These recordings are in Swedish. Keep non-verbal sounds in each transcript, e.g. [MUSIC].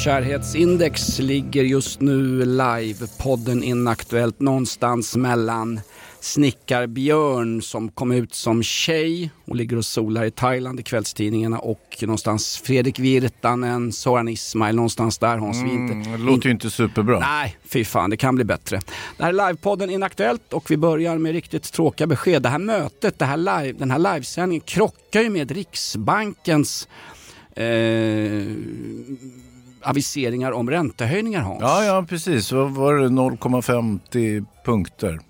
I folkkärhetsindex ligger just nu live-podden Inaktuellt någonstans mellan Snickarbjörn som kom ut som tjej och ligger och solar i Thailand i kvällstidningarna och någonstans Fredrik Virtanen, Soran Ismail, någonstans där Hans. Mm, det låter ju inte superbra. Nej, fy fan, det kan bli bättre. Det här är livepodden Inaktuellt och vi börjar med riktigt tråkiga besked. Det här mötet, det här live, den här livesändningen krockar ju med Riksbankens eh, aviseringar om räntehöjningar Hans. Ja, ja precis. Vad var det? 0,50 punkter.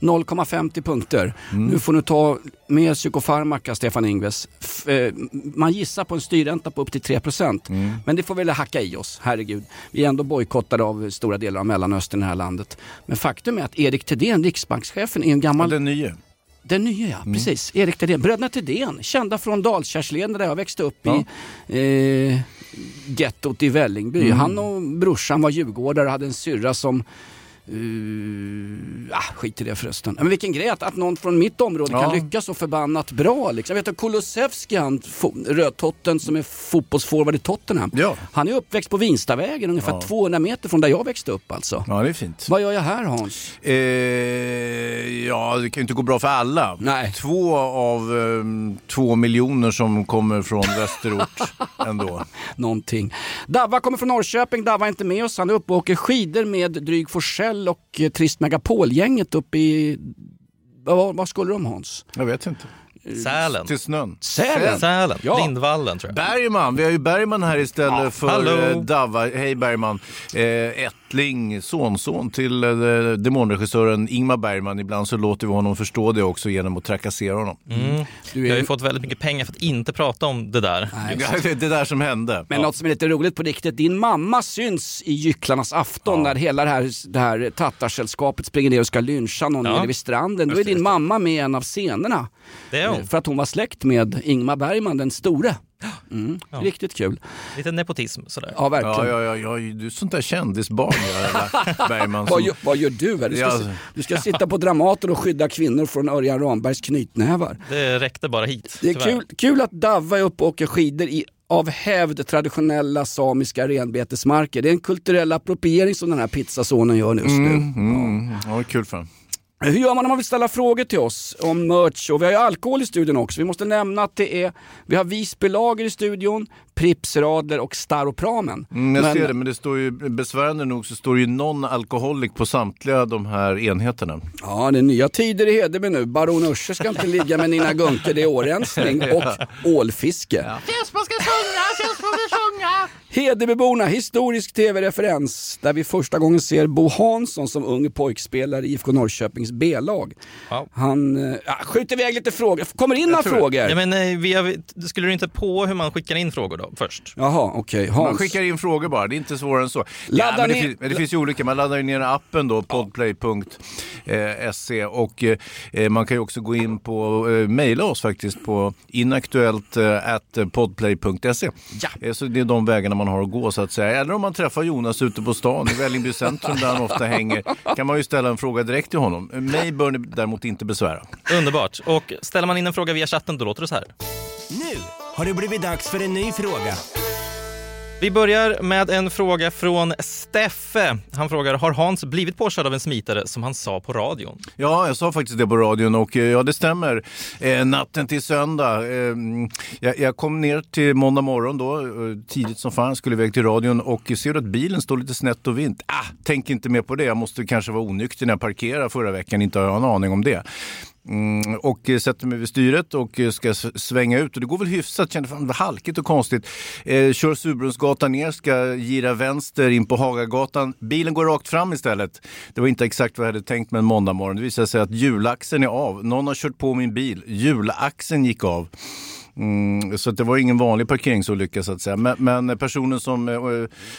0,50 punkter. Nu får du ta med psykofarmaka, Stefan Ingves. F- eh, man gissar på en styrränta på upp till 3% Men det får väl hacka i oss, herregud. Vi är ändå bojkottade av stora delar av Mellanöstern i det här landet. Men faktum är att Erik Thedéen, riksbankschefen, är en Ja, gammal... den nya. Den nya ja, Mm. precis. Erik Thedéen. Bröderna Thedéen, kända från Dalkärrsleden där jag växte upp Ja. i eh, gettot i Vällingby. Mm. Han och brorsan var djurgårdare och hade en syrra som Uh, ah, skit i det förresten. Men vilken grej att, att någon från mitt område Ja. kan lyckas så förbannat bra. Liksom. Jag vet att Kulusevski, han, rödtotten som är fotbollsforward i Tottenham. Ja. Han är uppväxt på Vinstavägen, ungefär 200 meter från där jag växte upp alltså. Ja, det är fint. Vad gör jag här Hans? Eh, ja, det kan ju inte gå bra för alla. Nej. Två av ehm, två miljoner som kommer från [LAUGHS] västerort ändå. någonting. Davva kommer från Norrköping, Davva är inte med oss. Han är uppe och åker skidor med Dryg Forsell och eh, Trist Megapol-gänget uppe i... Vad, vad skulle de Hans? Jag vet inte. Sälen. Till snön. Sälen? Sälen. Ja. Lindvallen tror jag. Bergman, vi har ju Bergman här istället Ja, för hallå. eh, Davva. Hej Bergman. Eh, ättling, sonson till eh, demonregissören Ingmar Bergman. Ibland så låter vi honom förstå det också genom att trakassera honom. Mm. Du Jag har ju fått väldigt mycket pengar för att inte prata om det där. Nej. Det, det där som hände. Men något som är lite roligt på riktigt, din mamma syns i Gycklarnas afton när hela det här, det här tattarsällskapet springer ner och ska lyncha någon Ja. nere vid stranden. Då är din mamma med i en av scenerna. Det är hon. För att hon var släkt med Ingmar Bergman, den store. Mm. Ja. Riktigt kul. Lite nepotism sådär. Ja, verkligen. Ja, ja, ja, ja, du är sånt där kändisbarn ja, [LAUGHS] Bergman. Vad Som, gör, vad gör du här? Du ska, Ja. du ska sitta på Dramaten och skydda kvinnor från Örjan Rambergs knytnävar. Det räckte bara hit. Det är tyvärr. kul, kul att Davva är uppe och åker skidor i av hävd traditionella samiska renbetesmarker. Det är en kulturell appropriering som den här pizzasonen gör just nu. mm, ja, kul för honom. Hur gör man om man vill ställa frågor till oss om merch? Och vi har ju alkohol i studion också. Vi måste nämna att det är, vi har Visby Lager i studion, Pripps Radler och Staropramen. Mm, jag Men- ser det, men det står ju besvärande nog så står det ju non-alcoholic på samtliga de här enheterna. Ja, det är nya tider i Hedeby nu. Baron Usher ska inte ligga med Nina Gunke, det är årensning [LAUGHS] och ålfiske. Hedebyborna, historisk tv-referens där vi första gången ser Bo Hansson som ung pojkspelare i IFK Norrköpings B-lag. Ja. Han äh, skjuter iväg lite frågor, kommer in några frågor? Ja, men, eh, vi har, skulle du inte på hur man skickar in frågor då först? Jaha, okej. Man Hans. skickar in frågor bara, det är inte svårare än så. Ladda men det, finns, det finns ju olika, man laddar ju ner appen då, podplay.se och eh, man kan ju också gå in på, eh, mejla oss faktiskt på inaktuellt eh, podplay.se. Ja. Eh, så det är de vägarna man har att gå så att säga. Eller om man träffar Jonas ute på stan i Vällingby centrum där han ofta hänger kan man ju ställa en fråga direkt till honom. Eh, Mig bör ni däremot inte besvära. Underbart. Och ställer man in en fråga via chatten då låter det så här. Nu har det blivit dags för en ny fråga. Vi börjar med en fråga från Steffe. Han frågar, har Hans blivit påkörd av en smitare som han sa på radion? Ja, jag sa faktiskt det på radion och eh, ja, det stämmer. Eh, natten till söndag. Eh, jag, jag kom ner till måndag morgon då, eh, tidigt som fan, skulle iväg till radion och ser att bilen står lite snett och vint. Ah, tänk inte mer på det, jag måste kanske vara onykter när jag parkerar förra veckan, inte har jag en aning om det. Mm, och eh, sätter mig vid styret och eh, ska svänga ut. Och det går väl hyfsat, känner fan det halkigt och konstigt. Eh, kör Surbrunnsgatan ner, ska gira vänster in på Hagagatan. Bilen går rakt fram istället. Det var inte exakt vad jag hade tänkt med en måndagmorgon. Det visade sig att hjulaxeln är av. Någon har kört på min bil. Hjulaxeln gick av. Mm, så att det var ingen vanlig parkeringsolycka så att säga. Men, men personen som eh,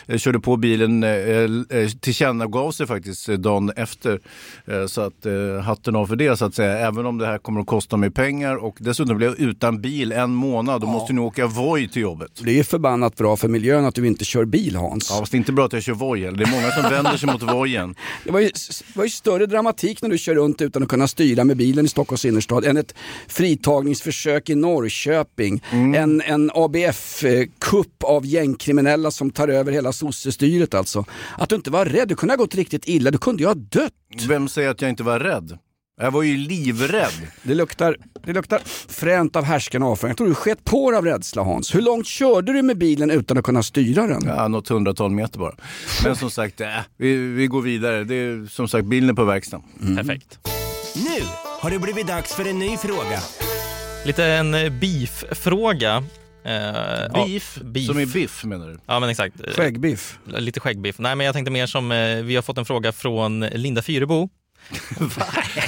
eh, körde på bilen eh, eh, tillkännagav sig faktiskt eh, dagen efter. Eh, så att eh, hatten av för det så att säga. Även om det här kommer att kosta mig pengar och dessutom blev jag utan bil en månad. Då måste ni åka Voi till jobbet. Det är förbannat bra för miljön att du inte kör bil Hans. Ja, fast det är inte bra att jag kör Voi heller. Det är många som vänder sig mot Vojen. [LAUGHS] Det var, ju, var ju större dramatik när du kör runt utan att kunna styra med bilen i Stockholms innerstad än ett fritagningsförsök i Norrköping. En, en ABF-kupp av gängkriminella som tar över hela sossestyret alltså. Att du inte var rädd, du kunde ha gått riktigt illa, du kunde ju ha dött. Vem säger att jag inte var rädd? Jag var ju livrädd. Det luktar, det luktar fränt av härskande avföring. Jag tror du sket på dig av rädsla Hans. Hur långt körde du med bilen utan att kunna styra den? Ja, något hundratal meter bara. Men som sagt, äh, vi, vi går vidare. Det är, som sagt, bilen är på verkstaden. Perfekt. Nu har det blivit dags för en ny fråga. Lite en eh, beef-fråga. Eh, ja, Beef, beef. som är biff menar du? Ja men exakt. Eh, Skäggbiff. Lite skäggbiff. Nej men jag tänkte mer som, eh, vi har fått en fråga från Linda Fyrebo. [LAUGHS]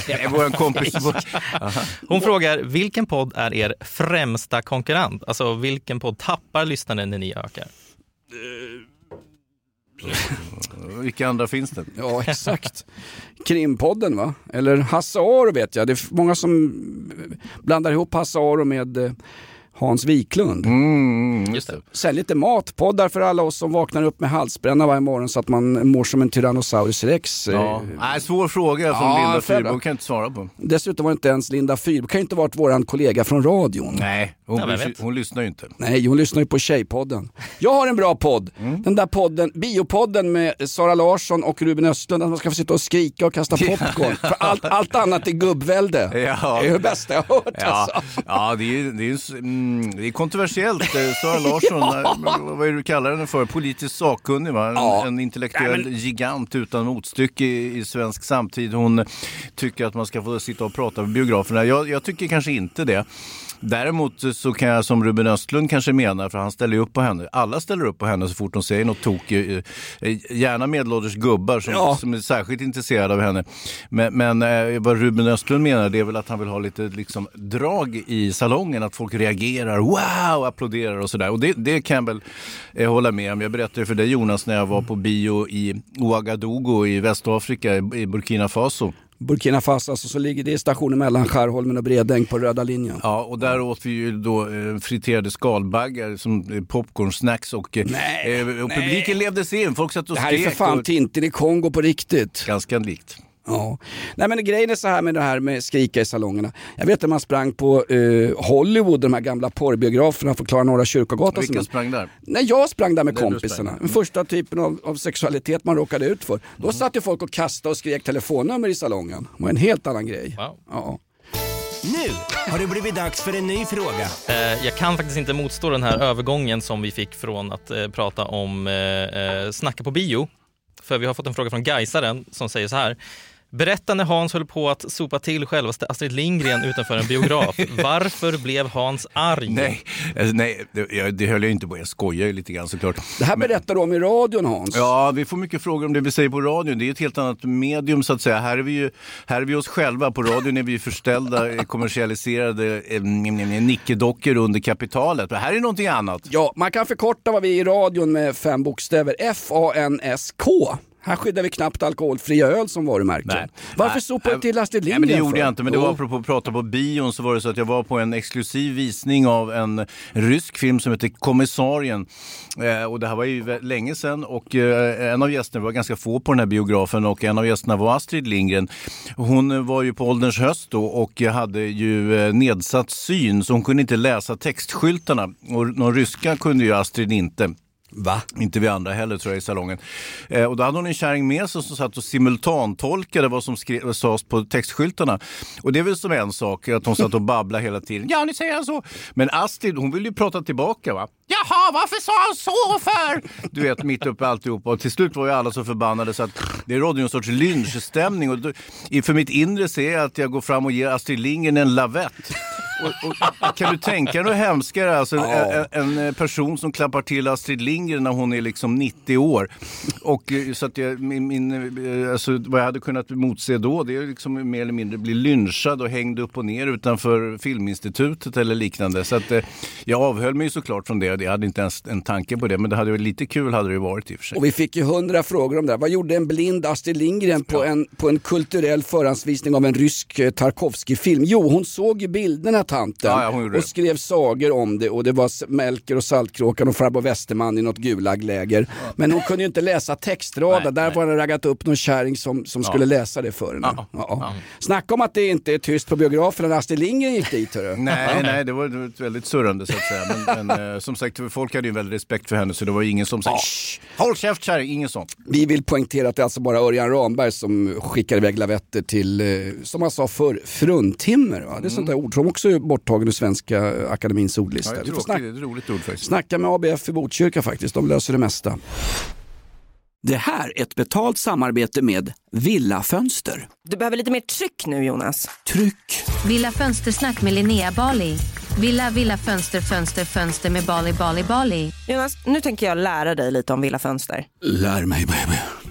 Det är vår kompis. [LAUGHS] Hon frågar, vilken podd är er främsta konkurrent? Alltså vilken podd tappar lyssnare när ni ökar? Mm. Vilka andra finns det? Ja, exakt. Krimpodden va? Eller Hasse Aro vet jag. Det är många som blandar ihop Hasse Aro med eh, Hans Wiklund. Mm, Just det. Sen lite matpoddar för alla oss som vaknar upp med halsbränna varje morgon så att man mår som en Tyrannosaurus rex. Ja. Eh, Nej, svår fråga som Ja, Linda Fyrebo kan inte svara på. Dessutom var det inte ens Linda Fyrebo, kan ju inte varit våran kollega från radion. Nej, hon, Ja, sig- hon lyssnar ju inte. Nej, hon lyssnar ju på Tjejpodden. Jag har en bra podd. Mm. Den där podden, biopodden med Sara Larsson och Ruben Östlund, att man ska få sitta och skrika och kasta [LAUGHS] popcorn. För allt, allt annat är gubbvälde. Ja. Det är det bästa jag har hört Ja, alltså. ja det, är, det, är, mm, det är kontroversiellt. Eh, Sara Larsson, [LAUGHS] eh, vad är det du kallar henne för? Politiskt sakkunnig va? En, Ja. en intellektuell gigant utan motstycke i, i svensk samtid. Hon tycker att man ska få sitta och prata med biograferna. Jag, jag tycker kanske inte det. Däremot så kan jag som Ruben Östlund kanske menar, för han ställer ju upp på henne. Alla ställer upp på henne så fort hon säger något tokigt. Eh, Gärna medelålders gubbar som, Ja. som är särskilt intresserade av henne. Men, men eh, vad Ruben Östlund menar det är väl att han vill ha lite liksom, drag i salongen. Att folk reagerar, wow, applåderar och sådär. Och det, det kan jag väl eh, hålla med om. Jag berättade för dig Jonas när jag var på bio i Ouagadougou i Västafrika, i i Burkina Faso. Burkina Faso, alltså, så ligger det i stationen mellan Skärholmen och Bredäng på röda linjen. Ja, och där åt vi ju då eh, friterade skalbaggar som eh, popcorn-snacks och, eh, Nej, eh, och publiken levde sig in. Folk satt och Det här är skrek. för fan och, Tintin i Kongo på riktigt. ganska likt. Ja. Nej men grejen är så här med det här med skrika i salongerna. Jag vet att man sprang på eh, Hollywood, de här gamla porrbiograferna för Klara Norra Kyrkogatan. Vilka sprang där? När jag sprang där med du kompisarna, den första typen av, av sexualitet man råkade ut för. Då satt ju folk och kastade och skrek telefonnummer i salongen. Det var en helt annan grej. Wow. Ja. Nu har det blivit dags för en ny fråga. Eh, jag kan faktiskt inte motstå den här övergången som vi fick från att eh, prata om eh, eh, snacka på bio. För vi har fått en fråga från Gaisaren som säger så här. Berätta när Hans höll på att sopa till självaste Astrid Lindgren utanför en biograf. [LAUGHS] Varför blev Hans arg? Nej, alltså, nej det, jag, det höll jag inte på. Jag skojar ju lite grann såklart. Det här berättar du om i radion Hans. Ja, vi får mycket frågor om det vi säger på radion. Det är ett helt annat medium så att säga. Här är vi ju här är vi oss själva. På radion är vi förställda, eh, kommersialiserade eh, nickedockor under kapitalet. Men här är någonting annat. Ja, man kan förkorta vad vi är i radion med fem bokstäver. F-A-N-S-K. Här skyddar vi knappt alkoholfria öl som varumärke. Nej. Varför Nej, sopar du nej, till Astrid Nej, Lindgren men det gjorde jag inte, men det var apropå att prata på bion så var det så att jag var på en exklusiv visning av en rysk film som heter Kommissarien. Eh, och det här var ju länge sedan och eh, en av gästerna var ganska få på den här biografen och en av gästerna var Astrid Lindgren. Hon var ju på ålderns höst då och hade ju eh, nedsatt syn så hon kunde inte läsa textskyltarna och någon ryska kunde ju Astrid inte. Va? Inte vi andra heller tror jag i salongen. Eh, och då hade hon en kärring med sig som satt och simultantolkade vad som skrev, sades på textskyltarna. Och det är väl som en sak att hon satt och [LAUGHS] babblade hela tiden. Ja, ni säger så. Men Astrid, hon vill ju prata tillbaka va. Jaha, varför sa han så för? Du vet, mitt uppe i alltihopa. Och till slut var ju alla så förbannade så att det rådde ju en sorts lynchstämning. Och då, för mitt inre ser jag att jag går fram och ger Astrid Lindgren en lavett. Och, och, kan du tänka dig hemskare? Alltså, en, en, en person som klappar till Astrid Lindgren när hon är liksom 90 år. Och, eh, så att jag, min, min, eh, alltså, vad jag hade kunnat motse då det är liksom mer eller mindre bli lynchad och hängd upp och ner utanför Filminstitutet eller liknande. Så att, eh, jag avhöll mig såklart från det. Jag hade inte ens en tanke på det. Men det hade varit lite kul hade det varit i och för sig. Och vi fick ju hundra frågor om det här. Vad gjorde en blind Astrid Lindgren på, en, på en kulturell förhandsvisning av en rysk Tarkovsky-film? Jo, hon såg ju bilderna tanten Ja, ja, hon och det. skrev sagor om det och det var Melker och Saltkråkan och farbror Westerman i något Gulagläger. Men hon kunde ju inte läsa textrader. Där var det raggat upp någon kärring som, som skulle läsa det för henne. Ja, Ja. Snacka om att det inte är tyst på biografen när Astrid Lindgren gick dit. Hörru. [LAUGHS] Nej, nej, det var ett väldigt surrande så att säga. Men, men eh, som sagt, folk hade ju en väldig respekt för henne så det var ingen som sa "Shh, håll käft kärring, ingen sånt. Vi vill poängtera att det är alltså bara Örjan Ramberg som skickar iväg lavetter till, eh, som man sa förr, fruntimmer. Va? Det är sånt där ord som också borttagen ur Svenska Akademins ordlista. Ja, tråkigt, det är ett roligt ord faktiskt. snacka med ABF i Botkyrka faktiskt, de löser det mesta. Det här är ett betalt samarbete med Villa Fönster. Du behöver lite mer tryck nu Jonas. Tryck! Villa Fönstersnack med Linnea Bali. Villa, villa, fönster, fönster, fönster med Bali, Bali, Bali. Jonas, nu tänker jag lära dig lite om Villa Fönster. Lär mig baby.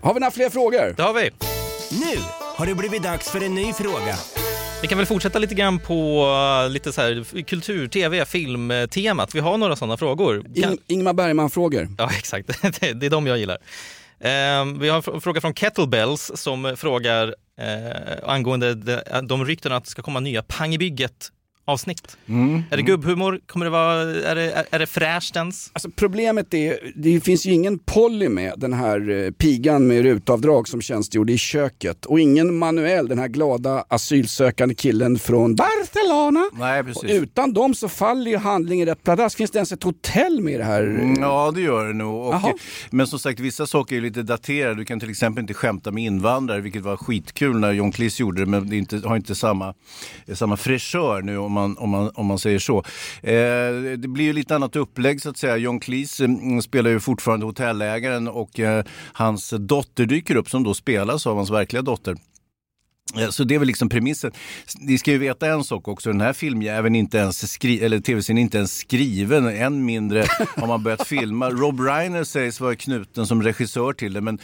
Har vi några fler frågor? Det har vi. Nu har det blivit dags för en ny fråga. Vi kan väl fortsätta lite grann på uh, lite så här kultur, tv, filmtemat. Vi har några sådana frågor. Kan... In- Ingmar Bergman-frågor. Ja, [LAUGHS] exakt. Det det är de jag gillar. Ehm, vi har en fr- fråga från Kettlebells som frågar eh, angående de, de ryktena att det ska komma nya Pang i bygget avsnitt. Är det gubbhumor? Kommer det vara, är det, är, det fräscht ens? Alltså problemet är, det finns ju ingen Polly med, den här eh, pigan med rutavdrag som tjänstgjorde i köket. Och ingen Manuel, den här glada asylsökande killen från Barcelona. Nej, Och precis. utan dem så faller ju handlingen rätt pladask. Finns det ens ett hotell med i det här? Mm, Ja, det gör det nog. Och, men som sagt, vissa saker är lite daterade. Du kan till exempel inte skämta med invandrare, vilket var skitkul när John Cleese gjorde det, men det inte, har inte samma, samma fräschör nu om man, om man, om man säger så. Eh, det blir ju lite annat upplägg så att säga. John Cleese mm, spelar ju fortfarande hotellägaren och eh, hans dotter dyker upp som då spelas av hans verkliga dotter. Eh, Så det är väl liksom premissen. Ni ska ju veta en sak också, den här filmjäveln är inte ens skri- eller tv-serien är inte ens skriven, än mindre har man börjat [LAUGHS] filma. Rob Reiner sägs vara knuten som regissör till det, men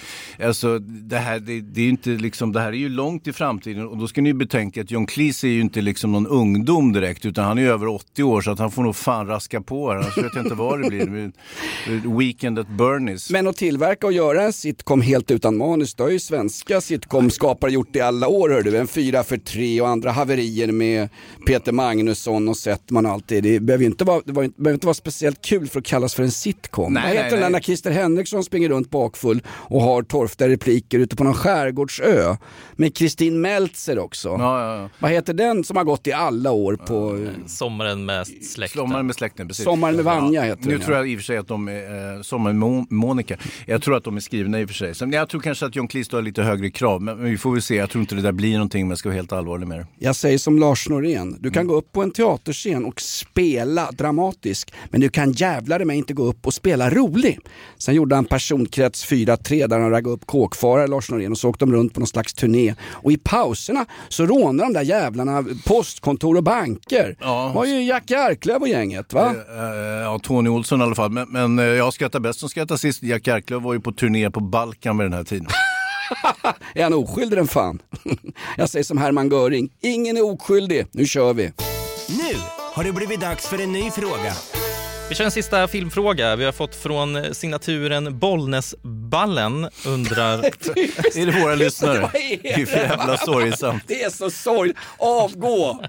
alltså det här, det, det är ju inte liksom, det här är ju långt i framtiden och då ska ni ju betänka att John Cleese är ju inte liksom någon ungdom direkt, utan han är ju över 80 år så att han får nog fan raska på här, annars vet jag inte vad det blir. Det [LAUGHS] blir Weekend at Bernies. Men att tillverka och göra en sitcom helt utan manus, det har ju svenska sitcom-skapare gjort i alla år. Hör du. En fyra för tre och andra haverier med Peter Magnusson och Settman och allt det. Det behöver ju inte vara, det var, det behöver inte vara speciellt kul för att kallas för en sitcom. Nej, Vad heter nej, den när Christer Henriksson springer runt bakfull och har torftiga repliker ute på någon skärgårdsö? Med Kristin Meltzer också. Ja, ja, ja. Vad heter den som har gått i alla år på... Sommaren med släkten. Sommaren med släkten, precis. Sommaren med Vanja heter Nu den, tror ja. jag i och för sig att de är, eh, Sommaren med Mo- Monica, jag tror att de är skrivna i och för sig. Sen, jag tror kanske att John Cleese har lite högre krav, men, men vi får väl se. Jag tror inte det där blir någonting om jag ska vara helt allvarlig med det. Jag säger som Lars Norén, du kan Mm. gå upp på en teaterscen och spela dramatisk, men du kan jävlar mig inte gå upp och spela rolig. Sen gjorde han personkrets 4-3 där han raggade upp kåkfarare, Lars Norén, och så åkte de runt på någon slags turné. Och i pauserna så rånade de där jävlarna postkontor och banker. Ja. Det var ju Jack Arklöv och gänget va? Eh, ja, Tony Olsson i alla fall. Men, men eh, jag skrattar bäst som skrattar sist. Jack Arklöv var ju på turné på Balkan vid den här tiden. [LAUGHS] Är han oskyldig den fan? [LAUGHS] Jag säger som Hermann Göring, ingen är oskyldig, nu kör vi. Nu har det blivit dags för en ny fråga. Vi kör en sista filmfråga. Vi har fått från signaturen Bollnäsballen. Undrar... [LAUGHS] är det våra lyssnare? Vad är Det är för jävla sorgsamt. Det är så sorgligt, avgå!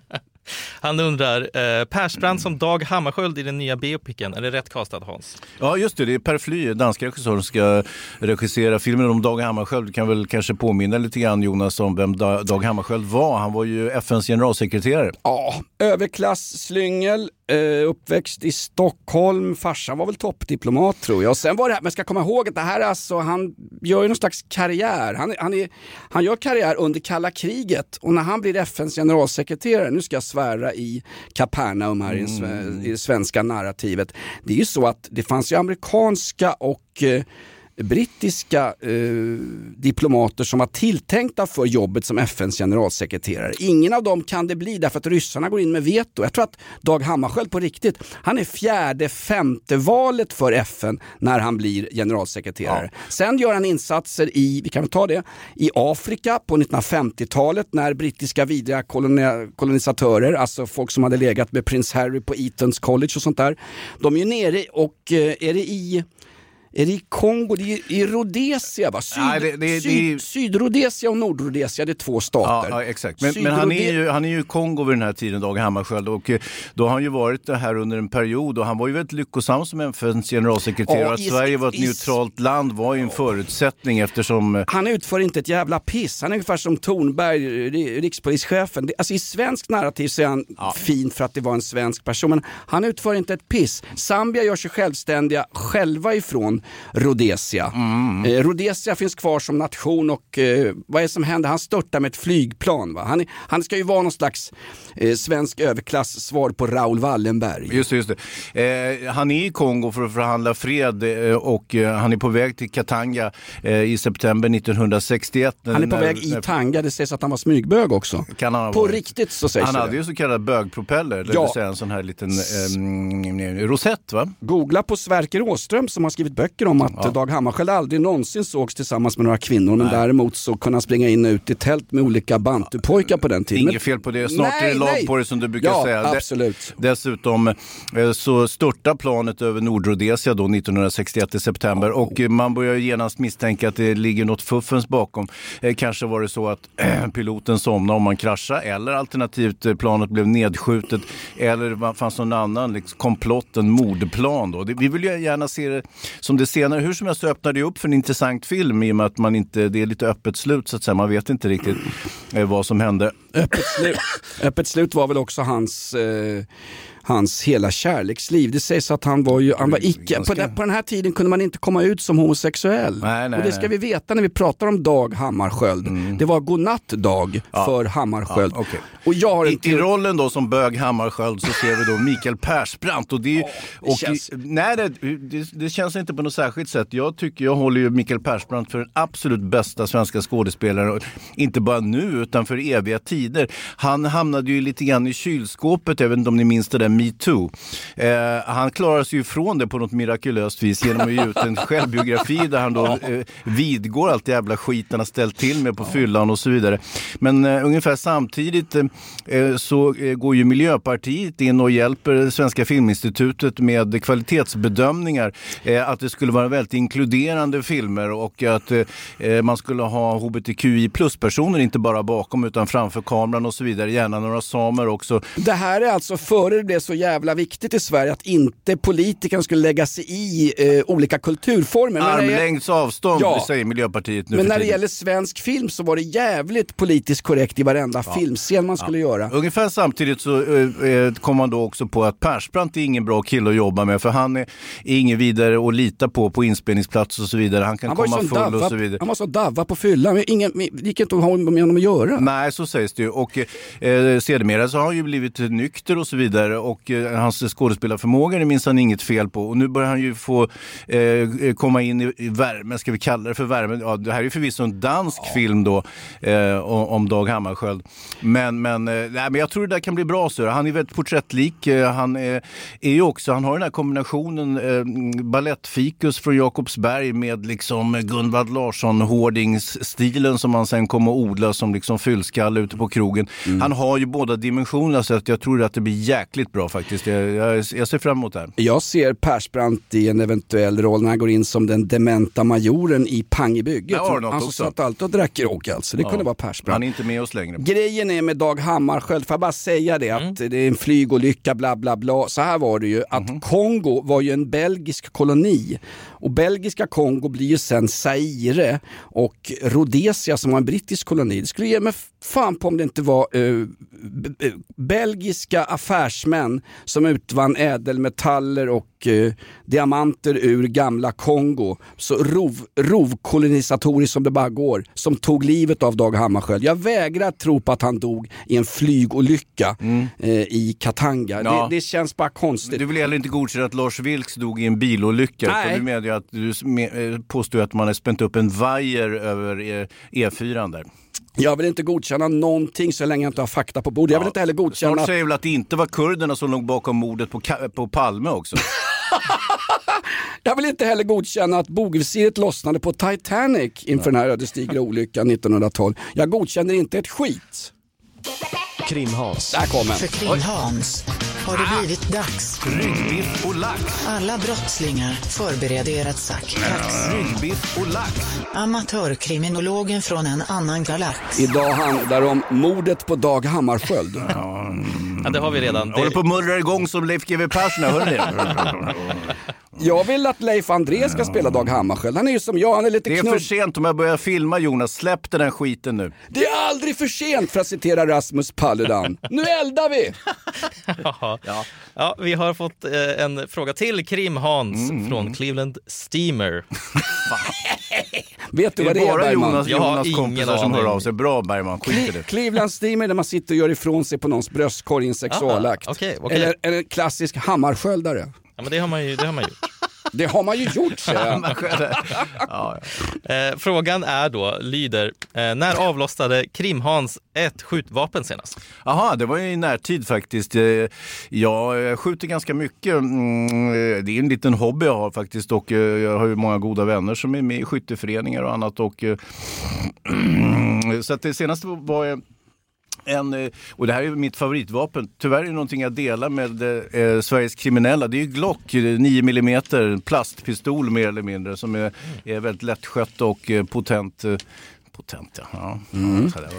Han undrar, eh, Persbrandt som Dag Hammarskjöld i den nya biopicen, är det rätt castat Hans? Ja just det, det är Per Fly, danska regissör som ska regissera filmen om Dag Hammarskjöld. Kan väl kanske påminna lite grann Jonas om vem Da- Dag Hammarskjöld var. Han var ju FNs generalsekreterare. Ja, överklasslyngel, eh, uppväxt i Stockholm, farsan var väl toppdiplomat tror jag. Och sen var det här, men ska komma ihåg att det här är alltså, han gör ju någon slags karriär. Han, han, är, han gör karriär under kalla kriget och när han blir FNs generalsekreterare, nu ska jag svära i Kapernaum här sve- i det svenska narrativet. Det är ju så att det fanns ju amerikanska och eh, brittiska eh, diplomater som var tilltänkta för jobbet som FNs generalsekreterare. Ingen av dem kan det bli därför att ryssarna går in med veto. Jag tror att Dag Hammarskjöld på riktigt, han är fjärde, femte valet för FN när han blir generalsekreterare. Sen gör han insatser i, vi kan väl ta det, i Afrika på 1950-talet när brittiska vidriga koloni- kolonisatörer, alltså folk som hade legat med prins Harry på Eatons College och sånt där. De är ju nere och eh, är det i är det i Kongo? Det är i Rhodesia va? Syd, Nej, det- det- det- Syd, Sydrhodesia och Nordrhodesia, det är två Ja, stater. ja exakt. Men, men han, är ju, han är ju i Kongo vid den här tiden, Dag Hammarskjöld. Och eh, då har han ju varit det här under en period och han var ju väldigt lyckosam som FNs generalsekreterare. Ja, att i- Sverige var ett i- neutralt land var ju en förutsättning eftersom... Han utför inte ett jävla piss. Han är ungefär som Thornberg, ri- rikspolischefen. Det- Alltså I svensk narrativ så är han fin för att det var en svensk person. Men han utför inte ett piss. Zambia gör sig självständiga själva ifrån Rhodesia. Mm. Eh, Rhodesia finns kvar som nation och eh, vad är det som händer? Han störtar med ett flygplan. Va? Han, han ska ju vara någon slags eh, svensk överklass svar på Raoul Wallenberg. Just det, just det. Eh, han är i Kongo för att förhandla fred eh, och eh, han är på väg till Katanga i september 1961. Han är på när- väg i Tanga, det sägs att han var smygbög också. Kan han ha På varit. riktigt så sägs Han det. hade ju så kallad bögpropeller, det Ja. vill säga en sån här liten eh, rosett va? Googla på Sverker Åström som har skrivit böcker om att Dag Hammarskjöld aldrig någonsin sågs tillsammans med några kvinnor men däremot så kunde han springa in och ut i tält med olika bantupojkar på den tiden. Inget fel på det, snart Nej, är det lag nej. på det som du brukar ja, säga. Absolut. Dessutom eh, så störtar planet över Nordrhodesia då 1961 i september och eh, man börjar genast misstänka att det ligger något fuffens bakom. Eh, Kanske var det så att [CLEARS THROAT] piloten somnade om man kraschade eller alternativt planet blev nedskjutet eller fanns någon annan liksom, komplott, en mordplan då. Vi vill ju gärna se det som det senare. Hur som helst så öppnar det upp för en intressant film i och med att man inte, det är lite öppet slut så att säga. Man vet inte riktigt eh, vad som hände. Öppet slut. [LAUGHS] Öppet slut var väl också hans, eh, hans hela kärleksliv. Det sägs att han var ju, han var icke, på den, på den här tiden kunde man inte komma ut som homosexuell. Nej, nej, och det ska vi veta när vi pratar om Dag Hammarskjöld. Det var godnatt-dag för Hammarskjöld. Ja, okej. Och jag har I, I rollen då som bög Hammarskjöld så ser vi då Mikael Persbrandt. Och det, och känns- nej, det, det, det känns inte på något särskilt sätt. Jag tycker jag håller ju Mikael Persbrandt för den absolut bästa svenska skådespelaren. Inte bara nu utan för eviga tider. Han hamnade ju lite grann i kylskåpet, jag vet inte om ni minns det där metoo. Eh, han klarade sig ju ifrån det på något mirakulöst vis genom att ge ut en [LAUGHS] självbiografi där han då eh, vidgår allt jävla skit han har ställt till med på fyllan och så vidare. Men eh, ungefär samtidigt eh, så eh, går ju Miljöpartiet in och hjälper Svenska Filminstitutet med kvalitetsbedömningar. Eh, att det skulle vara väldigt inkluderande filmer och att eh, man skulle ha hbtqi plus-personer inte bara bakom utan framför kameran och så vidare. Gärna några samer också. Det här är alltså före det blev så jävla viktigt i Sverige att inte politikerna skulle lägga sig i eh, olika kulturformer. Men Armlängds avstånd Ja. säger Miljöpartiet nu Men när det gäller svensk film så var det jävligt politiskt korrekt i varenda filmscen man skulle göra. Ungefär samtidigt så eh, eh, kom man då också på att Persbrandt är ingen bra kille att jobba med för han är, är ingen vidare att lita på på inspelningsplats och så vidare. Han kan Han komma full och davva, så vidare. han var så davva på fyllan, det gick inte att ha med honom att göra. Nej, så sägs det ju. Och eh, sedermera så har han ju blivit nykter och så vidare och eh, hans skådespelarförmåga är minsann inget fel på. Och nu börjar han ju få eh, komma in i, i värme, ska vi kalla det för värme? Ja, det här är förvisso en dansk film då eh, om, Dag Hammarskjöld. Men, men, eh, nej, men jag tror det där kan bli bra. Så. Han är väldigt porträttlik. Eh, han är, är ju också, han har den här kombinationen eh, balettfikus från Jakobsberg med liksom Gunvald Larsson hårdingsstilen som han sen kommer att odla som liksom fyllskalle ute på krogen. Han har ju båda dimensionerna så att jag tror att det blir jäkligt bra faktiskt. Jag, jag, jag ser fram emot det här. Jag ser Persbrandt i en eventuell roll när han går in som den dementa majoren i Pang i bygget. Där har du något han som satt alltid och drack grogg alltså. Det kunde vara Han Persbrandt. är inte med oss längre. Grejen är med Dag Hammarskjöld, får jag bara säga det, att det är en flygolycka, bla bla bla. Så här var det ju, att Kongo var ju en belgisk koloni. Och belgiska Kongo blir ju sen Zaire och Rhodesia som var en brittisk koloni. Det skulle ge mig fan på om det inte var b- belgiska affärsmän som utvann ädelmetaller och eh, diamanter ur gamla Kongo. Så rov, rovkolonisatoriskt som det bara går, som tog livet av Dag Hammarskjöld. Jag vägrar tro på att han dog i en flygolycka eh, i Katanga. Ja. Det, det känns bara konstigt. Du vill heller inte godkänna att Lars Vilks dog i en bilolycka. Nej. Att du eh, påstår att man har spänt upp en vajer över eh, E4 där. Jag vill inte godkänna någonting så länge jag inte har fakta på bordet. Jag vill inte heller godkänna... Snart säger väl att det inte var kurderna som låg bakom mordet på, på Palme också. [LAUGHS] Jag vill inte heller godkänna att bogvisiret lossnade på Titanic inför den här ödesdigra olyckan 1912. Jag godkänner inte ett skit. Krim-Hans. Där kom den. För Krim-Hans har det blivit dags. Ryggbiff och lax. Alla brottslingar, förbered er att sack. Dags. Ryggbiff och lax. Amatörkriminologen från en annan galax. Idag handlar det om mordet på Dag Hammarskjöld. Ja, det har vi redan. Jag håller Det, på att mullra igång som Leif GW Persson, ni det? [LAUGHS] Jag vill att Leif André ska spela Dag Hammarskjöld. Han är ju som jag, han är lite Det är knubb. för sent om jag börjar filma Jonas. Släpp den här skiten nu. Det är aldrig för sent för att citera Rasmus Paludan. [LAUGHS] Nu eldar vi! ja. Ja, vi har fått eh, en fråga till Krim-Hans Mm, från Cleveland Steamer. [LAUGHS] Vet du Det vad är det är bara Bergman? Jonas, Jonas kompisar som hör av sig. Bra Bergman, skit i det. Cleveland Steamer där man sitter och gör ifrån sig på någons bröstkorg i en sexualakt. Ah, okej, okej. Eller en klassisk Hammarsköldare. Ja, men det har man ju, det har man gjort. [LAUGHS] Det har man ju gjort säger jag. Ja, Eh, frågan är då, lyder, eh, när avlossade Krim-Hans ett skjutvapen senast? Jaha, det var ju i närtid faktiskt. Eh, Jag skjuter ganska mycket. Mm, eh, Det är en liten hobby jag har faktiskt och eh, jag har ju många goda vänner som är med i skytteföreningar och annat. Och, [CLEARS THROAT] så att det senaste var en, eh, och det här är mitt favoritvapen. Tyvärr är det någonting jag delar med eh, Sveriges kriminella. Det är ju Glock, eh, 9 mm plastpistol mer eller mindre som är, är väldigt lättskött och eh, potent. eh, Potent ja. ja. det.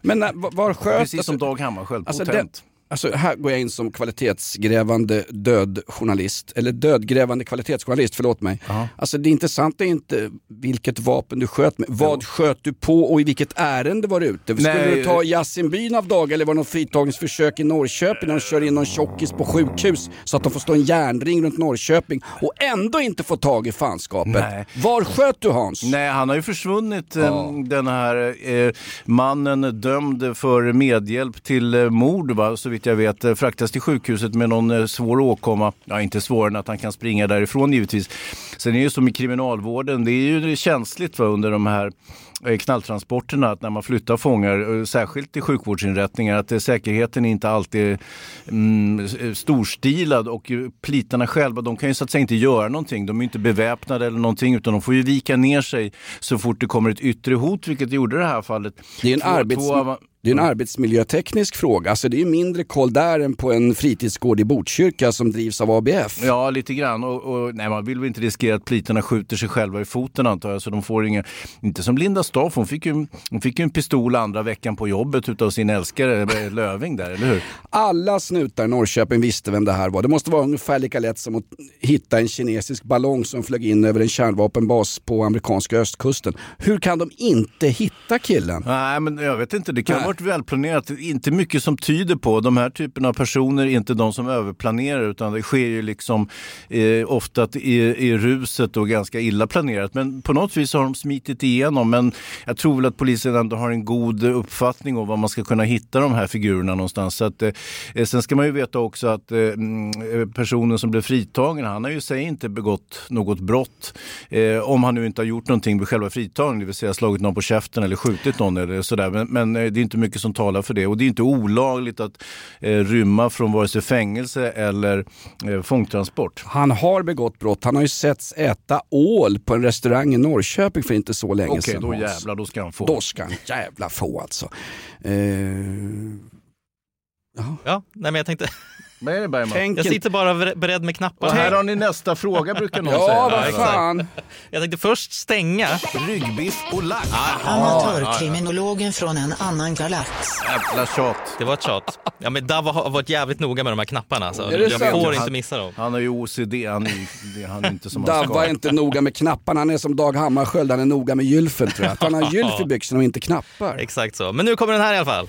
Men var- sköt... Precis som alltså, Dag Hammarskjöld, alltså, potent. Alltså här går jag in som kvalitetsgrävande dödjournalist, eller dödgrävande kvalitetsjournalist, förlåt mig. Alltså det intressanta är inte vilket vapen du sköt med, vad sköt du på och i vilket ärende var du ute? Skulle Nej. du ta Yasinbyn av dag eller var det något fritagningsförsök i Norrköping när de kör in någon tjockis på sjukhus så att de får stå en järnring runt Norrköping och ändå inte få tag i fanskapet? Nej. Var sköt du Hans? Nej, han har ju försvunnit eh, den här eh, mannen dömd för medhjälp till eh, mord va, så vitt jag vet. Eh, fraktas till sjukhuset med någon eh, svår åkomma. Ja, inte svårare än att han kan springa därifrån givetvis. Sen är det ju som i kriminalvården, det är ju känsligt va, under de här eh, knalltransporterna att när man flyttar fångar, eh, särskilt i sjukvårdsinrättningar, att eh, säkerheten inte alltid är mm, storstilad och plitarna själva, de kan ju så att säga inte göra någonting. De är inte beväpnade eller någonting utan de får ju vika ner sig så fort det kommer ett yttre hot, vilket det gjorde i det här fallet. Det är en, Två- arbets... två det är en arbetsmiljöteknisk fråga. Alltså det är ju mindre koll där än på en fritidsgård i Botkyrka som drivs av ABF. Ja, lite grann. Och, och, nej, man vill väl inte riskera att plitarna skjuter sig själva i foten antar jag. Så de får inga, inte som Linda Staff, hon fick, ju, hon fick ju en pistol andra veckan på jobbet utav sin älskare eh, Löving där, eller hur? Alla snutar i Norrköping visste vem det här var. Det måste vara ungefär lika lätt som att hitta en kinesisk ballong som flög in över en kärnvapenbas på amerikanska östkusten. Hur kan de inte hitta killen? Nej, men jag vet inte. Det kan ha varit välplanerat. Inte mycket som tyder på. De här typerna av personer är inte de som överplanerar utan det sker ju liksom eh, ofta i, i huset och ganska illa planerat. Men på något vis har de smitit igenom. Men jag tror väl att polisen ändå har en god uppfattning om var man ska kunna hitta de här figurerna någonstans. Så att, eh, sen ska man ju veta också att eh, mm, eh personen som blev fritagen, han har ju sig inte begått något brott. Eh, om han nu inte har gjort någonting vid själva fritagningen, det vill säga slagit någon på käften eller skjutit någon eller sådär. Men, men eh, det är inte mycket som talar för det. Och det är inte olagligt att eh, rymma från vare sig fängelse eller eh, fångtransport. Han har begått brott. Han har ju sett setts äta ål på en restaurang i Norrköping för inte så länge Okej, sedan. då Hans. jävlar, då ska han få. Då ska han jävla få alltså. Eh, Ja, nej men jag tänkte, Vad är det Bergman? tänk jag sitter bara beredd med knappar. Och här har ni nästa fråga brukar någon Ja, säga. vad exakt. fan. Jag tänkte först stänga. Ryggbiff och lax. Amatörkriminologen från en annan galax. Jävla tjat. Det var ett tjat. Ja men Dava har varit jävligt noga med de här knapparna. Så Är det jag sant? får inte missa dem. Han har ju OCD, han är, han är inte som är ska. inte noga med knapparna, han är som Dag Hammarskjöld, han är noga med gylfen tror jag. Att han har gylf i byxorna och inte knappar. Exakt så. Men nu kommer den här i alla fall.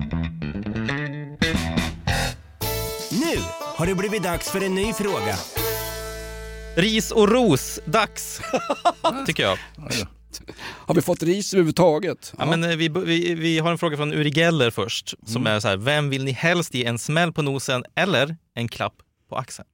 Har det blivit dags för en ny fråga. Ris och ros, dags. [LAUGHS] Tycker jag. Har vi fått ris överhuvudtaget? Ja, men, eh, vi, vi, vi har en fråga från Uri Geller först. Som är så här, vem vill ni helst ge en smäll på nosen eller en klapp på axeln?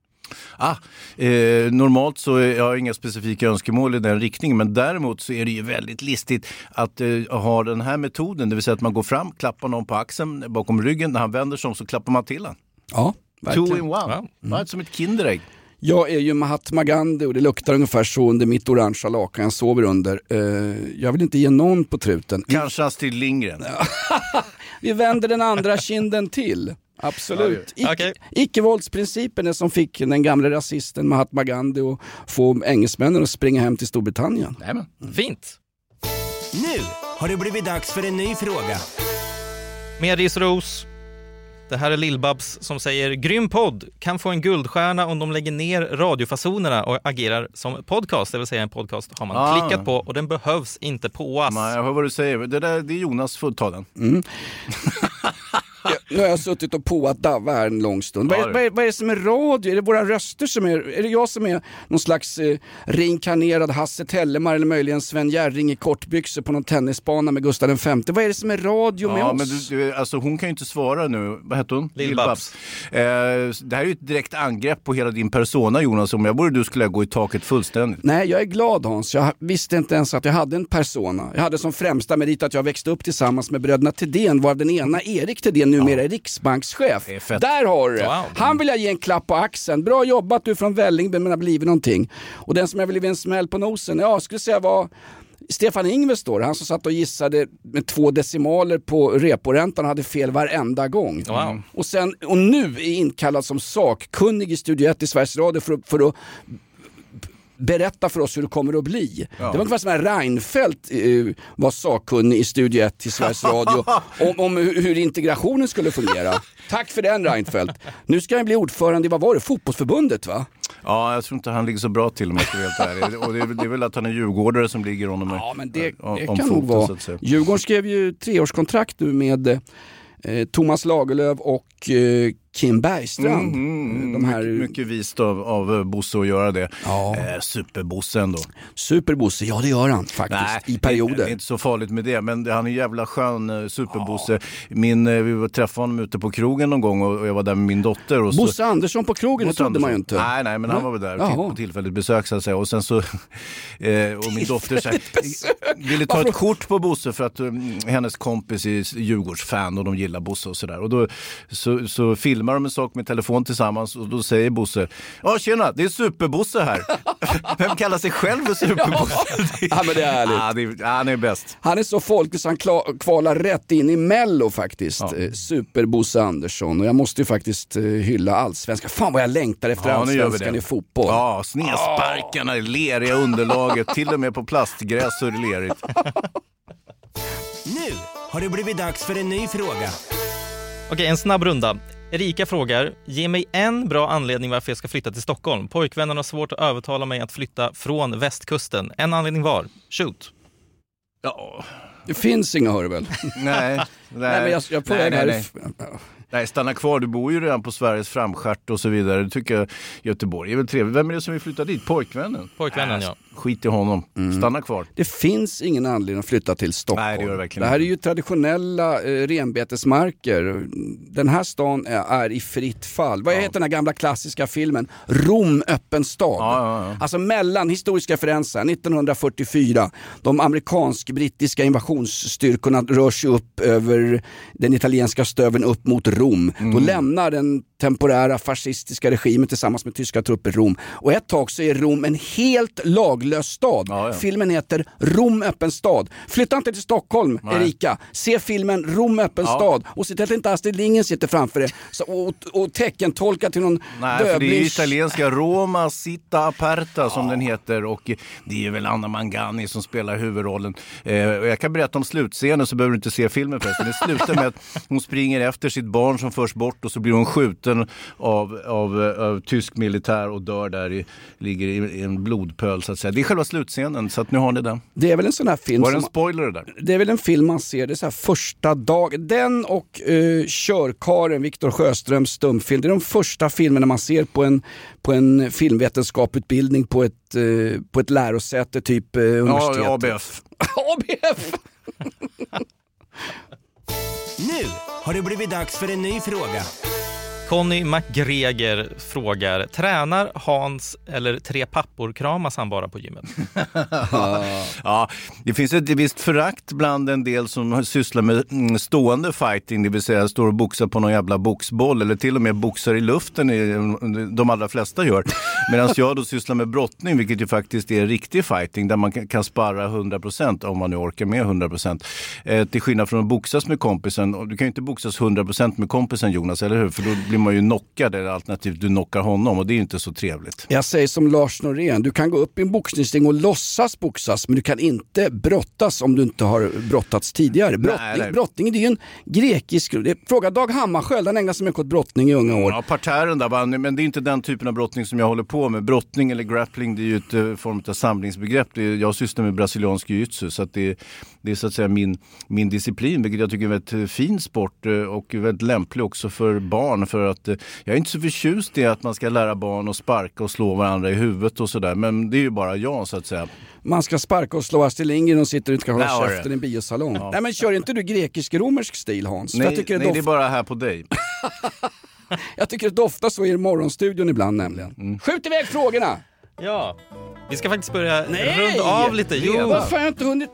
Ah, eh, normalt så är jag inga specifika önskemål i den riktningen men däremot så är det ju väldigt listigt att eh, ha den här metoden, det vill säga att man går fram, klappar någon på axeln bakom ryggen, när han vänder sig om så klappar man till honom. Ja, Two in one, Ja. Va, som ett Kinderägg. Jag är ju Mahatma Gandhi och det luktar ungefär så under mitt orangea lakan jag sover under. Eh, jag vill inte ge någon på truten. Kanske Astrid Lindgren. [LAUGHS] Vi vänder den andra kinden till. Absolut. Icke, Okej. Icke-våldsprincipen är som fick den gamle rasisten Mahatma Gandhi att få engelsmännen att springa hem till Storbritannien. Nämen. Fint. Nu har det blivit dags för en ny fråga. Mer ris och ros. Det här är Lill-Babs som säger grym podd, kan få en guldstjärna om de lägger ner radiofasonerna och agerar som podcast, det vill säga en podcast har man Ah. klickat på och den behövs inte påas. Nej, jag hör vad du säger. Det, där, det är Jonas, får ta den. Ja, nu har jag suttit och påat Davva här en lång stund. Vad är, vad, är, vad är det som är radio? Är det våra röster som är... Är det jag som är någon slags eh, reinkarnerad Hasse Tellemar eller möjligen Sven Jerring i kortbyxor på någon tennisbana med Gustav V? Vad är det som är radio med Ja, oss? men du, du, alltså hon kan ju inte svara nu. Vad heter hon? Lill-Babs. Eh, det här är ju ett direkt angrepp på hela din persona Jonas. Om jag vore du skulle jag gå i taket fullständigt. Nej, jag är glad Hans. Jag visste inte ens att jag hade en persona. Jag hade som främsta merit att jag växte upp tillsammans med bröderna Thedéen, varav den ena, Erik Thedéen, numera är riksbankschef. Där har du det. Wow. Han vill jag ge en klapp på axeln. Bra jobbat du från Vällingby men har blivit någonting. Och den som jag vill ge en smäll på nosen, ja, skulle säga var Stefan Ingves då, han som satt och gissade med två decimaler på reporäntan och hade fel varenda gång. Wow. Och, sen, och nu är inkallad som sakkunnig i Studio 1 i Sveriges Radio för, för att berätta för oss hur det kommer att bli. Det var ungefär som när Reinfeldt eh, var sakkunnig i Studio 1 till Sveriges Radio [LAUGHS] om, om hur, hur integrationen skulle fungera. Tack för den Reinfeldt. Nu ska han bli ordförande i, vad var det, fotbollsförbundet va? Ja, jag tror inte han ligger så bra till om jag ska vara helt ärlig. Och det är, det är väl att han är djurgårdare som ligger honom Ja men det, om- det kan foten, nog vara. Djurgården skrev ju treårskontrakt nu med eh, Thomas Lagerlöf och eh, Kim Bergstrand. Mm, De här mycket, mycket vist av, av eh, Bosse att göra det. Ja. Eh, Superbosse ändå. Superbosse, ja det gör han faktiskt i perioder. Det är inte så farligt med det, men det- han är jävla skön eh, superbosse. Min, eh, vi träffade honom ute på krogen någon gång och, jag var där med min dotter. Och så, Bosse Andersson på krogen, det Bosse trodde man ju Andersson. inte. Nej, nej, men han var väl där Jaha. på tillfälligt besök så att säga. Och sen så, [LAUGHS] eh, och min dotter så här, ville ta Varför- ett kort på Bosse för att um, hennes kompis är Djurgårdsfan och de gillar Bosse och sådär. Och då så, så filmar de en sak med telefon tillsammans och då säger Bosse, ja tjena, det är Superbosse här. [LAUGHS] Vem kallar sig själv för Superbosse? [LAUGHS] Ja, men det är härligt. Ja, det är, ja, han är bäst. Han är så folklig så han kvalar rätt in i mello faktiskt. Eh, Super-Bosse Andersson. Och jag måste ju faktiskt eh, hylla allsvenskan. Fan vad jag längtar efter Ja, allsvenskan det. i fotboll. Ja, snedsparkarna, leriga underlaget, [LAUGHS] till och med på plastgräs så är det lerigt. Nu har det blivit dags för en ny fråga. Okej, en snabb runda. Erika frågar, ge mig en bra anledning varför jag ska flytta till Stockholm. Pojkvännen har svårt att övertala mig att flytta från västkusten. En anledning var. Shoot. Ja, Det finns inga hör du väl? nej. Nej, [LAUGHS] Nej, men jag, jag på nej, nej, nej. Nej, stanna kvar. Du bor ju redan på Sveriges framstjärt och så vidare. Det tycker jag Göteborg är väl trevligt. Vem är det som vill flytta dit? Pojkvännen? Pojkvännen, ja. Skit i honom. Stanna kvar. Det finns ingen anledning att flytta till Stockholm. Nej, det gör det verkligen här är ju traditionella eh, renbetesmarker. Den här stan är, är i fritt fall. Vad heter den här gamla klassiska filmen? Rom öppen stad. Ja, ja, ja. Alltså mellan, historisk referens här, 1944. De amerikansk-brittiska invasionsstyrkorna rör sig upp över den italienska stöven upp mot Rom. Mm. Då lämnar den temporära fascistiska regimen tillsammans med tyska trupper Rom. Och ett tag så är Rom en helt laglös stad. Ja, ja. Filmen heter Rom öppen stad. Flytta inte till Stockholm, Nej. Erika. Se filmen Rom öppen Ja. stad och se till att inte Astrid Lindgren sitter framför dig så, och, och teckentolka till någon Nej, för det är italienska Roma Città Aperta som den heter och det är väl Anna Mangani som spelar huvudrollen. Eh, och jag kan berätta om slutscenen så behöver du inte se filmen förresten. Det slutar med att hon springer efter sitt barn som förs bort och så blir hon skjuten av, av, eh, av tysk militär och dör där, i, ligger i, en blodpöl så att säga. Det är själva slutscenen så att nu har ni den. Det är väl en sån här film Var det en spoiler det där? det är väl en film man ser, det är så här första dagen. Den och uh, Körkaren, Viktor Sjöströms stumfilm, det är de första filmerna man ser på en, på en filmvetenskaputbildning på ett, eh, på ett lärosäte, typ uh, universitetet. Ja, ABF. ABF! Nu har det blivit dags för en ny fråga. Conny McGregor frågar, tränar Hans eller tre pappor kramas han bara på gymmet? [LAUGHS] Ja, det finns ett visst förakt bland en del som sysslar med mm, stående fighting, det vill säga står och boxar på någon jävla boxboll eller till och med boxar i luften, i- de allra flesta gör. [LAUGHS] Medan jag då sysslar med brottning, vilket ju faktiskt är riktig fighting, där man kan- sparra 100% om man nu orkar med 100%. Eh, till skillnad från att boxas med kompisen, du kan ju inte boxas 100% med kompisen Jonas, eller hur? För då blir man ju knockad, eller alternativt du knockar honom och det är ju inte så trevligt. Jag säger som Lars Norén, du kan gå upp i en boxningsring och låtsas boxas men du kan inte brottas om du inte har brottats tidigare. Brottning, nej. brottning det är ju en grekisk... Fråga Dag Hammarskjöld, han ägnar sig mycket åt brottning i unga år. Ja, parterren där, men det är inte den typen av brottning som jag håller på med. Brottning eller grappling, det är ju ett eh, form av samlingsbegrepp. Är, jag sysslar med brasiliansk jiu-jitsu, så att det, det är så att säga min, min disciplin, vilket jag tycker är en väldigt eh, fin sport eh, och väldigt lämplig också för barn. För att eh, jag är inte så förtjust i att man ska lära barn att sparka och slå varandra i huvudet och sådär, men det är ju bara jag så att säga. Man ska sparka och slå Astrid Lindgren och sitter och inte ska Där hålla käften i en biosalong. Nej men kör inte du grekisk-romersk stil Hans? Nej, jag, tycker nej det det är doft, bara här på dig. [LAUGHS] jag tycker det doftar så i morgonstudion ibland nämligen. Mm. Skjut iväg frågorna! Ja, vi ska faktiskt börja Nej! runda av lite. Jo, Varför har jag inte hunnit...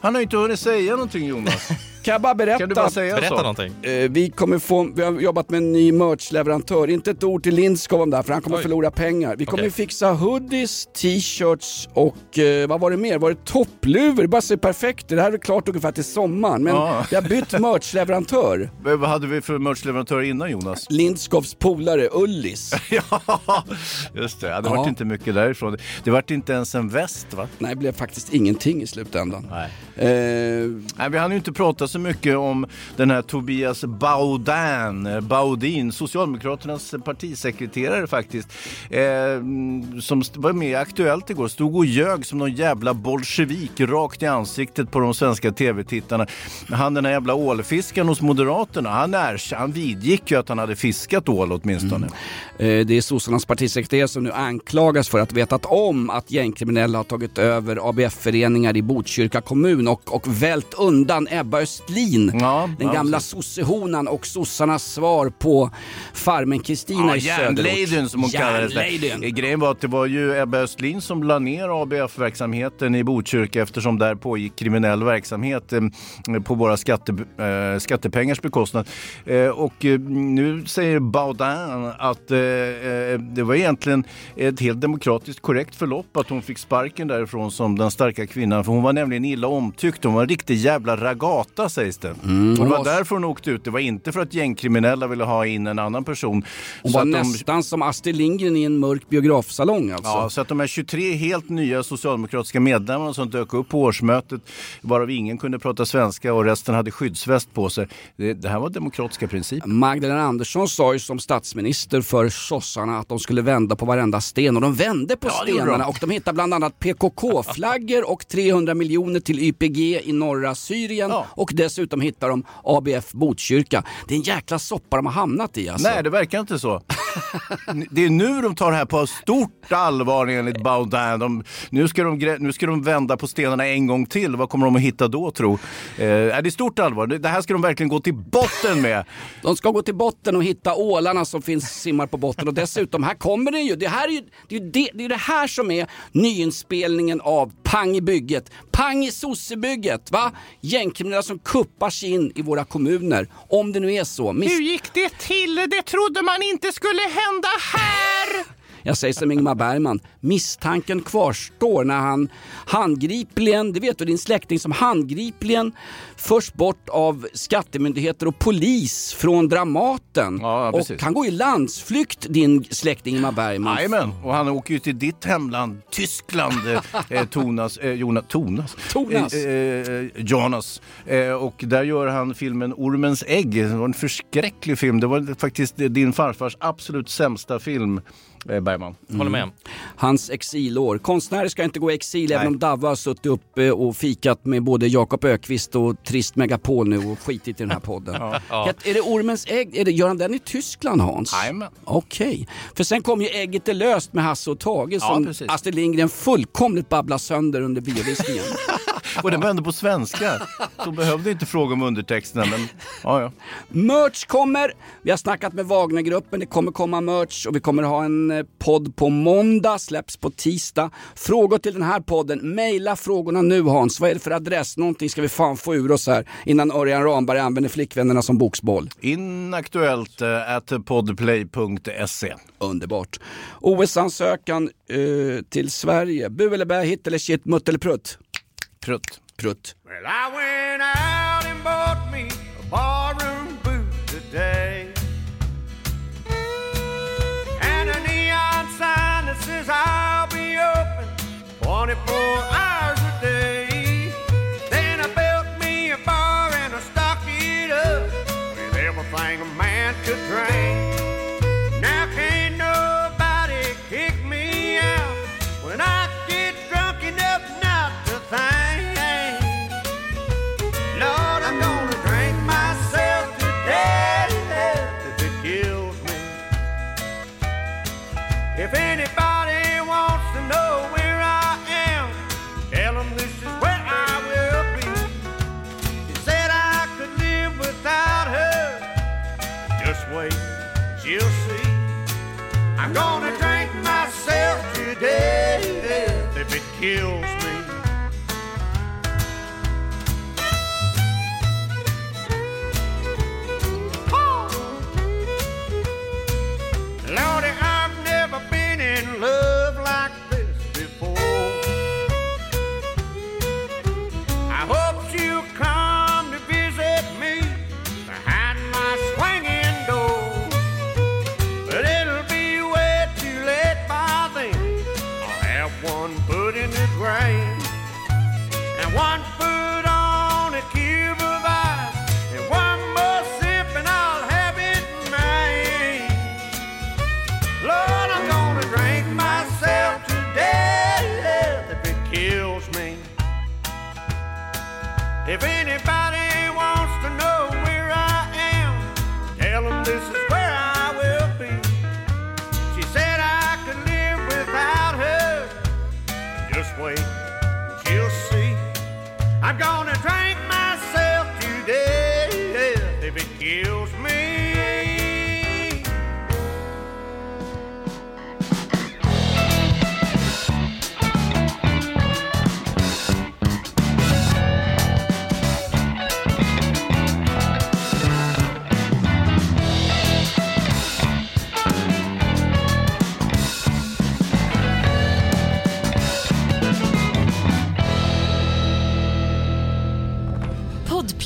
Han har ju inte hunnit säga någonting Jonas. [LAUGHS] kan jag bara berätta? Kan du bara säga Berätta så? någonting. Eh, Vi, kommer få, vi har jobbat med en ny merchleverantör. Inte ett ord till Lindskov om det här för han kommer Oj. förlora pengar. Vi kommer Okej. fixa hoodies, t-shirts och eh, vad var det mer? Var det toppluvor? Det bara ser perfekt. Det här är klart ungefär till sommaren men Ja. vi har bytt merchleverantör. [LAUGHS] Men Vad hade vi för merchleverantör innan Jonas? Lindskovs polare Ullis. [LAUGHS] ja, just det. Ja, det Ja. vart inte mycket därifrån. Det vart inte ens en väst va? Nej, det blev faktiskt ingenting i slutändan. Nej. Eh, Nej, vi hann ju inte prata så mycket om den här Tobias Baudin, Baudin Socialdemokraternas partisekreterare faktiskt, eh, som var med i Aktuellt igår, stod och ljög som någon jävla bolsjevik rakt i ansiktet på de svenska tv-tittarna. Han den här jävla ålfiskaren hos Moderaterna, han, är, han vidgick ju att han hade fiskat ål åtminstone. Mm. Eh, Det är sossarnas partisekreterare som nu anklagas för att vetat om att gängkriminella har tagit över ABF-föreningar i Botkyrka kommun och, och vält undan Ebba Östlin, Ja, den gamla sossehonan och sossarnas svar på farmen Kristina Ja, i söderort. järnladyn som hon kallades. Grejen var att det var ju Ebba Östlin som la ner ABF-verksamheten i Botkyrka eftersom där pågick kriminell verksamhet eh, på våra skatte, eh, skattepengars bekostnad. Eh, och nu säger Baudin att det var egentligen ett helt demokratiskt korrekt förlopp att hon fick sparken därifrån som den starka kvinnan. För hon var nämligen illa omtyckt. Hon var en riktig jävla ragata sägs det. och det var därför hon åkte ut. Det var inte för att gängkriminella ville ha in en annan person. Hon var att de- nästan som Astrid Lindgren i en mörk biografsalong alltså. Ja, så att de här 23 helt nya socialdemokratiska medlemmarna som dök upp på årsmötet, varav ingen kunde prata svenska och resten hade skyddsväst på sig. Det, det här var demokratiska principer. Magdalena Andersson sa ju som statsminister för sossarna att de skulle vända på varenda sten och de vände på Ja, stenarna och de hittade bland annat PKK-flaggor och 300 miljoner till YPG i norra Syrien Ja. och dessutom hittar de ABF Botkyrka. Det är en jäkla soppa de har hamnat i alltså. Nej, det verkar inte så. [LAUGHS] Det är nu de tar det här på stort allvar enligt Baudin. De, nu, ska de, nu ska de vända på stenarna en gång till. Vad kommer de att hitta då tro? Eh, det är stort allvar. Det, det här ska de verkligen gå till botten med. De ska gå till botten och hitta ålarna som finns simmar på botten och dessutom, här kommer den ju. Det, här är ju det, är ju det, det är det här som är nyinspelningen av Pang i bygget. Pang i sossebygget, va? Gängkriminella som kuppar sig in i våra kommuner. Om det nu är så. Miss- gick det till? Det trodde man inte skulle hända här! Jag säger som Ingmar Bergman, misstanken kvarstår när han handgripligen, det vet du din släkting som handgripligen förs bort av skattemyndigheter och polis från Dramaten. Ja, ja, och han går i landsflykt din släkting Ingmar Bergman. Jajamän, och han åker ju till ditt hemland, Tyskland, eh, Tonas, [LAUGHS] eh, Jonas, Tonas? Tonas. Eh, eh, Jonas. Eh, och där gör han filmen Ormens ägg. Det var en förskräcklig film. Det var faktiskt din farfars absolut sämsta film, eh, Bergman. Håller med. Hans exilår. Konstnärer ska inte gå i exil även Nej. om Davva har suttit uppe och fikat med både Jakob Ökvist och Trist Megapol nu och skitit i den här podden. [LAUGHS] Ja. Är det Ormens ägg, är det, gör han den i Tyskland Hans? Jajamän. Okej, för sen kom ju Ägget är löst med Hasse och Tage Ja, som precis. Astrid Lindgren fullkomligt babblade sönder under biovisningen. [LAUGHS] [LAUGHS] Och den var ändå på svenska. Så behövde inte fråga om undertexterna. Men, ja, ja. merch kommer, vi har snackat med Wagnergruppen, det kommer komma merch och vi kommer ha en eh, podd på måndag, släpps på tisdag. Frågor till den här podden, mejla frågorna nu Hans. Vad är det för adress? Någonting ska vi fan få ur oss här innan Örjan Ramberg använder flickvännerna som boxboll. Inaktuellt eh, at podplay.se. Underbart. OS-ansökan eh, till Sverige. Bu eller bä, hit eller shit, mutt eller prutt? Prutt. Prutt. Well, I went out and bought me a barroom boot today. And a neon sign that says I'll be open 24 hours I'm gonna drink